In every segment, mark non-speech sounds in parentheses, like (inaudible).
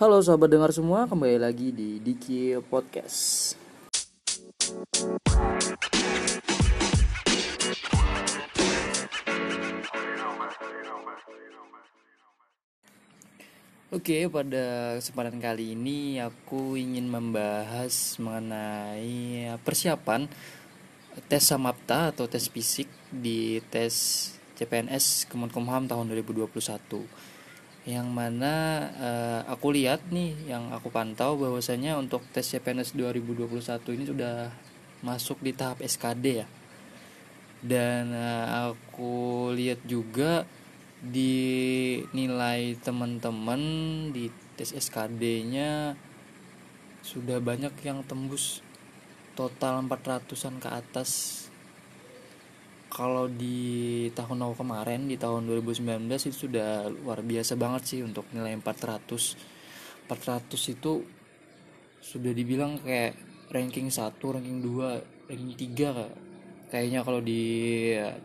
Halo sahabat dengar semua, kembali lagi di Diki Podcast. Oke, pada kesempatan kali ini aku ingin membahas mengenai persiapan tes Samapta atau tes fisik di tes CPNS Kemenkumham tahun 2021. Yang mana uh, aku lihat nih, yang aku pantau bahwasanya untuk tes CPNS 2021 ini sudah masuk di tahap SKD ya. Dan uh, aku lihat juga di nilai teman-teman di tes SKD-nya sudah banyak yang tembus total 400-an ke atas kalau di tahun awal kemarin di tahun 2019 itu sudah luar biasa banget sih untuk nilai 400 400 itu sudah dibilang kayak ranking 1 ranking 2 ranking 3 kayaknya kalau di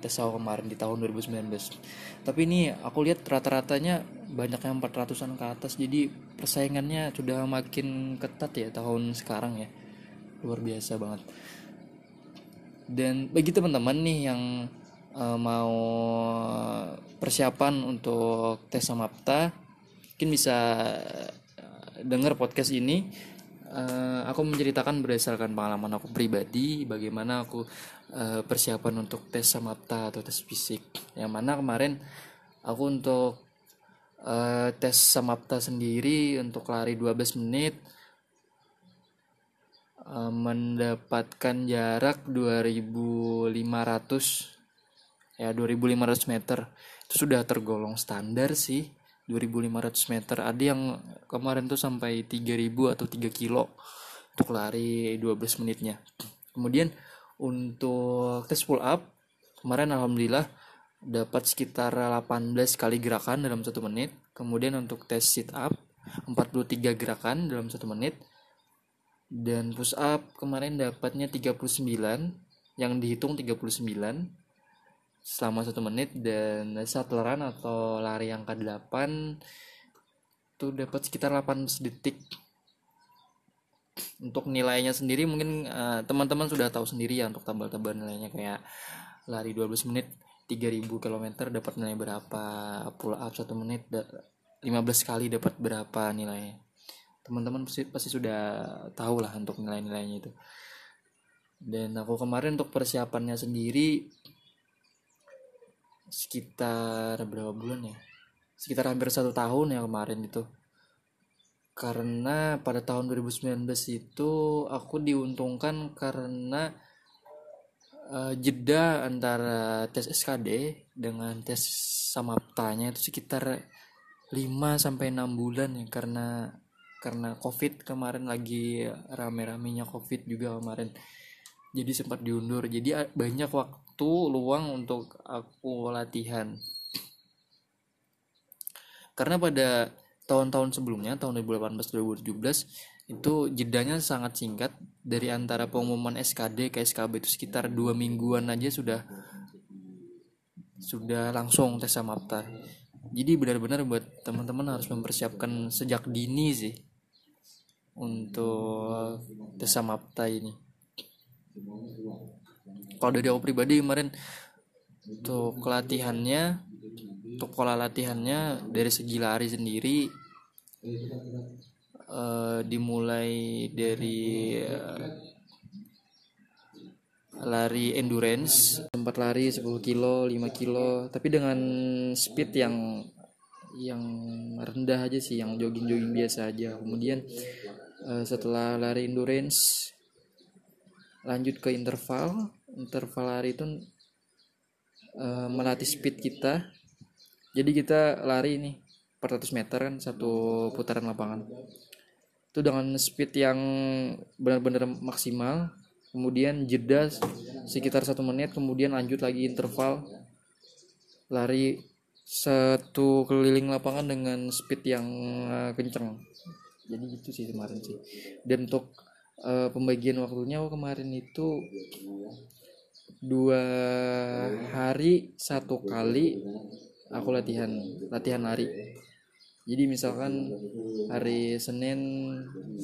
tes awal kemarin di tahun 2019 tapi ini aku lihat rata-ratanya banyak yang 400an ke atas jadi persaingannya sudah makin ketat ya tahun sekarang ya. Luar biasa banget dan bagi teman-teman nih yang uh, mau persiapan untuk tes samapta mungkin bisa dengar podcast ini. Uh, aku menceritakan berdasarkan pengalaman aku pribadi bagaimana aku uh, persiapan untuk tes samapta atau tes fisik. Yang mana kemarin aku untuk uh, tes samapta sendiri untuk lari 12 menit uh, mendapatkan jarak 2500 ya 2500 meter. Itu sudah tergolong standar sih 2500 meter. Ada yang kemarin tuh sampai 3000 atau 3 kilo untuk lari 12 menitnya. Kemudian untuk tes pull up kemarin alhamdulillah dapat sekitar 18 kali gerakan dalam satu menit. Kemudian untuk tes sit up 43 gerakan dalam satu menit dan push up kemarin dapatnya 39 yang dihitung 39 selama satu menit. Dan sattleran atau lari yang ke-8 itu dapat sekitar 18 detik. Untuk nilainya sendiri mungkin uh, teman-teman sudah tahu sendiri ya untuk tabel-tabel nilainya. Kayak lari 12 menit 3000 km dapat nilai berapa pull up 1 menit 15 kali dapat berapa nilainya teman-teman pasti, pasti sudah tahu lah untuk nilai-nilainya itu. Dan aku kemarin untuk persiapannya sendiri sekitar berapa bulan ya? Sekitar hampir satu tahun ya kemarin itu. Karena pada tahun 2019 itu aku diuntungkan karena uh, jeda antara tes SKD dengan tes samaptanya itu sekitar 5 sampai 6 bulan ya karena karena Covid kemarin lagi rame-ramenya Covid juga kemarin. Jadi sempat diundur. Jadi banyak waktu luang untuk aku latihan. Karena pada tahun-tahun sebelumnya tahun 2018-2017 itu jedanya sangat singkat. Dari antara pengumuman SKD ke SKB itu sekitar dua mingguan aja sudah sudah langsung tes samapta jadi benar-benar buat teman-teman harus mempersiapkan sejak dini sih untuk tes samapta ini. Kalau dari aku pribadi kemarin untuk latihannya untuk pola latihannya dari segi lari sendiri uh, dimulai dari uh, lari endurance. Tempat lari 10 kilo 5 kilo tapi dengan speed yang yang rendah aja sih yang jogging-jogging biasa aja. Kemudian setelah lari endurance lanjut ke interval. Interval lari itu uh, melatih speed kita. Jadi kita lari nih 400 meter kan satu putaran lapangan. Itu dengan speed yang benar-benar maksimal. Kemudian jeda sekitar satu menit kemudian lanjut lagi interval. Lari satu keliling lapangan dengan speed yang uh, kenceng jadi gitu sih kemarin sih. Dan untuk uh, pembagian waktunya kemarin itu dua hari satu kali aku latihan latihan lari. Jadi misalkan hari Senin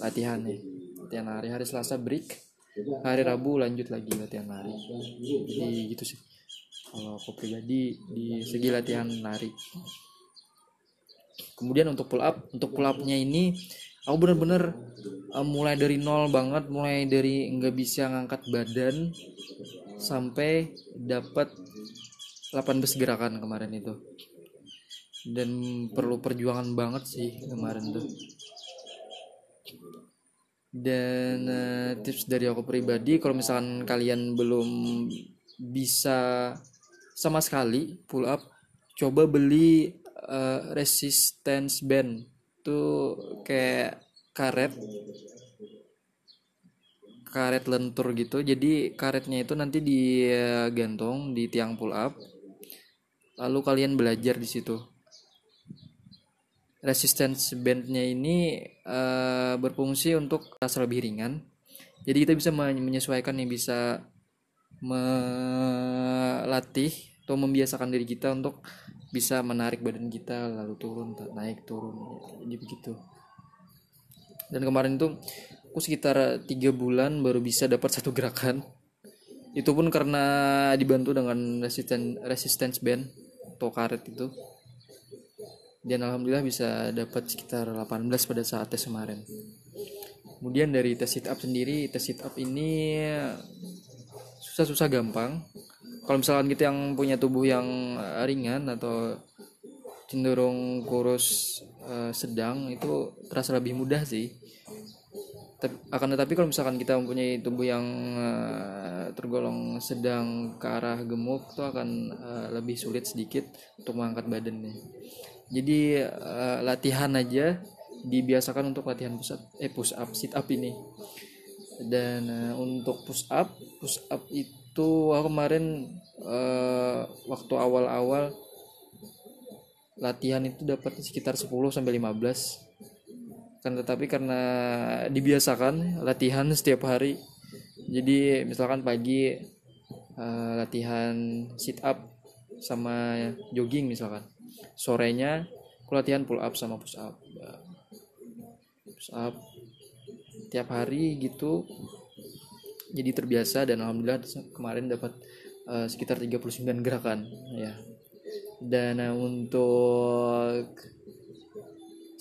latihan nih latihan hari hari Selasa break hari Rabu lanjut lagi latihan lari. Jadi gitu sih. Kalau aku pribadi di segi latihan lari. Kemudian untuk pull up untuk pull upnya ini aku bener-bener uh, mulai dari nol banget mulai dari nggak bisa ngangkat badan sampai dapat 18 gerakan kemarin itu. Dan perlu perjuangan banget sih kemarin tuh. Dan uh, tips dari aku pribadi kalau misalkan kalian belum bisa sama sekali pull up coba beli uh, resistance band tuh kayak karet karet lentur gitu. Jadi karetnya itu nanti digantung di tiang pull up. Lalu kalian belajar di situ. Resistance bandnya ini uh, berfungsi untuk rasa lebih ringan. Jadi kita bisa menyesuaikan nih bisa melatih atau membiasakan diri kita untuk bisa menarik badan kita lalu turun naik turun jadi begitu dan kemarin tuh aku sekitar tiga bulan baru bisa dapat satu gerakan. Itu pun karena dibantu dengan resistance resistance band atau karet itu. Dan alhamdulillah bisa dapat sekitar 18 pada saat tes kemarin. Kemudian dari tes sit up sendiri tes sit up ini susah-susah gampang kalau misalkan kita yang punya tubuh yang ringan atau cenderung kurus uh, sedang itu terasa lebih mudah sih. Akan tetapi kalau misalkan kita mempunyai tubuh yang uh, tergolong sedang ke arah gemuk itu akan uh, lebih sulit sedikit untuk mengangkat badannya. Jadi uh, latihan aja dibiasakan untuk latihan push up eh push up sit up ini dan uh, untuk push up push up itu aku kemarin uh, waktu awal-awal latihan itu dapat sekitar 10 sampai 15 kan tetapi karena dibiasakan latihan (laughs) setiap hari. Jadi misalkan pagi uh, latihan sit up sama jogging misalkan. Sorenya aku latihan pull up sama push up. Push up tiap hari gitu. Jadi terbiasa dan alhamdulillah kemarin dapat uh, sekitar 39 gerakan ya. Dan uh, untuk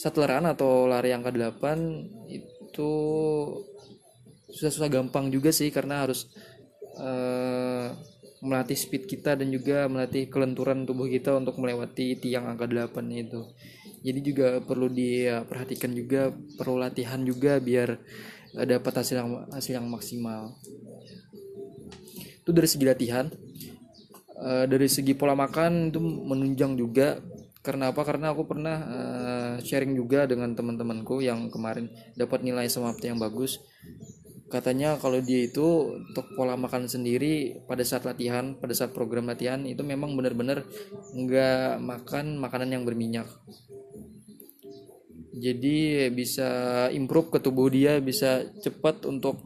run atau lari angka 8 itu susah-susah gampang juga sih karena harus uh, melatih speed kita dan juga melatih kelenturan tubuh kita untuk melewati tiang angka 8 itu jadi juga perlu diperhatikan juga perlu latihan juga biar dapat hasil yang hasil yang maksimal. Itu dari segi latihan. Uh, dari segi pola makan itu menunjang juga. Karena apa? Karena aku pernah uh, sharing juga dengan teman-temanku yang kemarin dapat nilai semapti yang bagus. Katanya kalau dia itu untuk pola makan sendiri pada saat latihan pada saat program latihan itu memang benar-benar nggak makan makanan yang berminyak jadi bisa improve ke tubuh dia bisa cepat untuk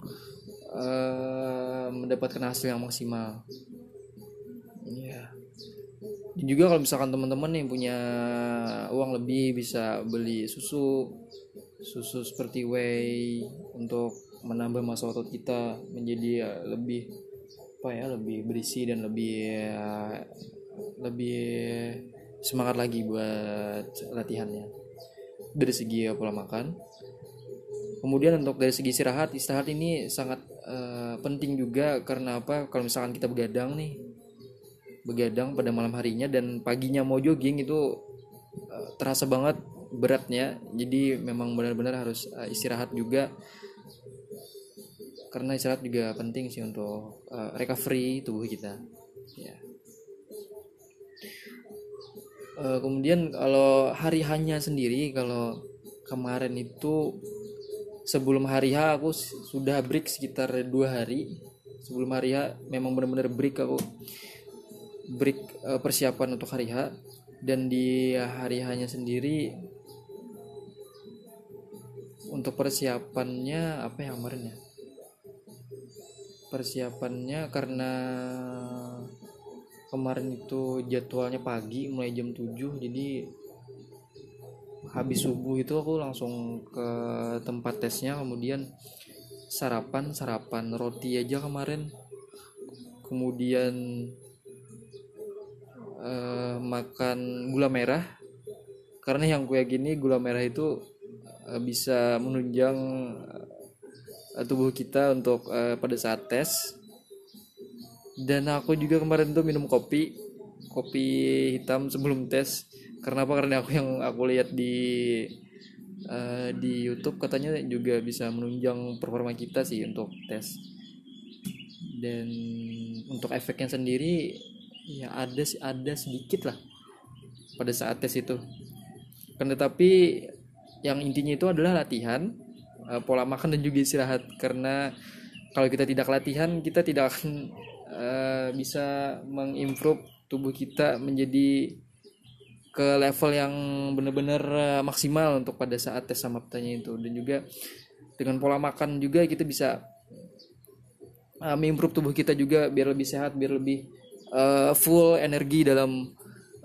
uh, mendapatkan hasil yang maksimal. Dan juga kalau misalkan teman-teman nih punya uang lebih bisa beli susu susu seperti whey untuk menambah masa otot kita menjadi ya, lebih apa ya lebih berisi dan lebih ya, lebih semangat lagi buat latihannya dari segi pola makan. Kemudian untuk dari segi istirahat istirahat ini sangat uh, penting juga karena apa? Kalau misalkan kita begadang nih begadang pada malam harinya dan paginya mau jogging itu uh, terasa banget beratnya. Jadi memang benar-benar harus uh, istirahat juga. Karena istirahat juga penting sih untuk uh, recovery tubuh kita. Ya uh, kemudian kalau hari hanya sendiri kalau kemarin itu sebelum hari H aku sudah break sekitar dua hari. Sebelum hari H memang benar-benar break aku. Break uh, persiapan untuk hari H. Dan di hari hanya sendiri untuk persiapannya apa yang kemarin ya? Persiapannya karena kemarin itu jadwalnya pagi mulai jam 7 jadi habis subuh itu aku langsung ke tempat tesnya kemudian sarapan sarapan roti aja kemarin. Kemudian uh, makan gula merah. Karena yang gue gini gula merah itu uh, bisa menunjang uh, tubuh kita untuk uh, pada saat tes dan aku juga kemarin tuh minum kopi kopi hitam sebelum tes. Karena apa? Karena aku yang aku lihat di uh, di YouTube katanya juga bisa menunjang performa kita sih untuk tes. Dan untuk efeknya sendiri ya ada ada sedikit lah pada saat tes itu. Kan tetapi yang intinya itu adalah latihan uh, pola makan dan juga istirahat. Karena kalau kita tidak latihan kita tidak akan uh, bisa mengimprove tubuh kita menjadi ke level yang benar-benar uh, maksimal untuk pada saat tes sama itu dan juga dengan pola makan juga kita bisa uh, mengimprove tubuh kita juga biar lebih sehat biar lebih uh, full energi dalam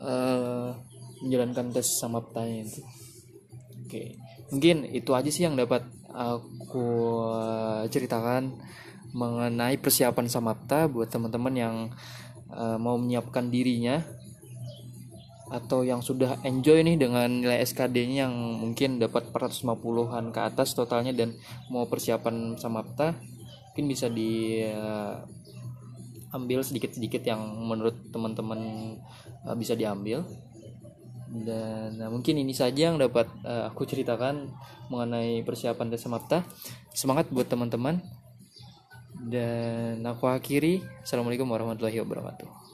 uh, menjalankan tes sama itu oke okay. mungkin itu aja sih yang dapat aku ceritakan mengenai persiapan samapta buat teman-teman yang uh, mau menyiapkan dirinya atau yang sudah enjoy nih dengan nilai SKD-nya yang mungkin dapat 450-an ke atas totalnya dan mau persiapan samapta mungkin bisa di uh, ambil sedikit-sedikit yang menurut teman-teman uh, bisa diambil. Dan nah, mungkin ini saja yang dapat uh, aku ceritakan mengenai persiapan tes samapta. Semangat buat teman-teman dan aku akhiri. Assalamualaikum warahmatullahi wabarakatuh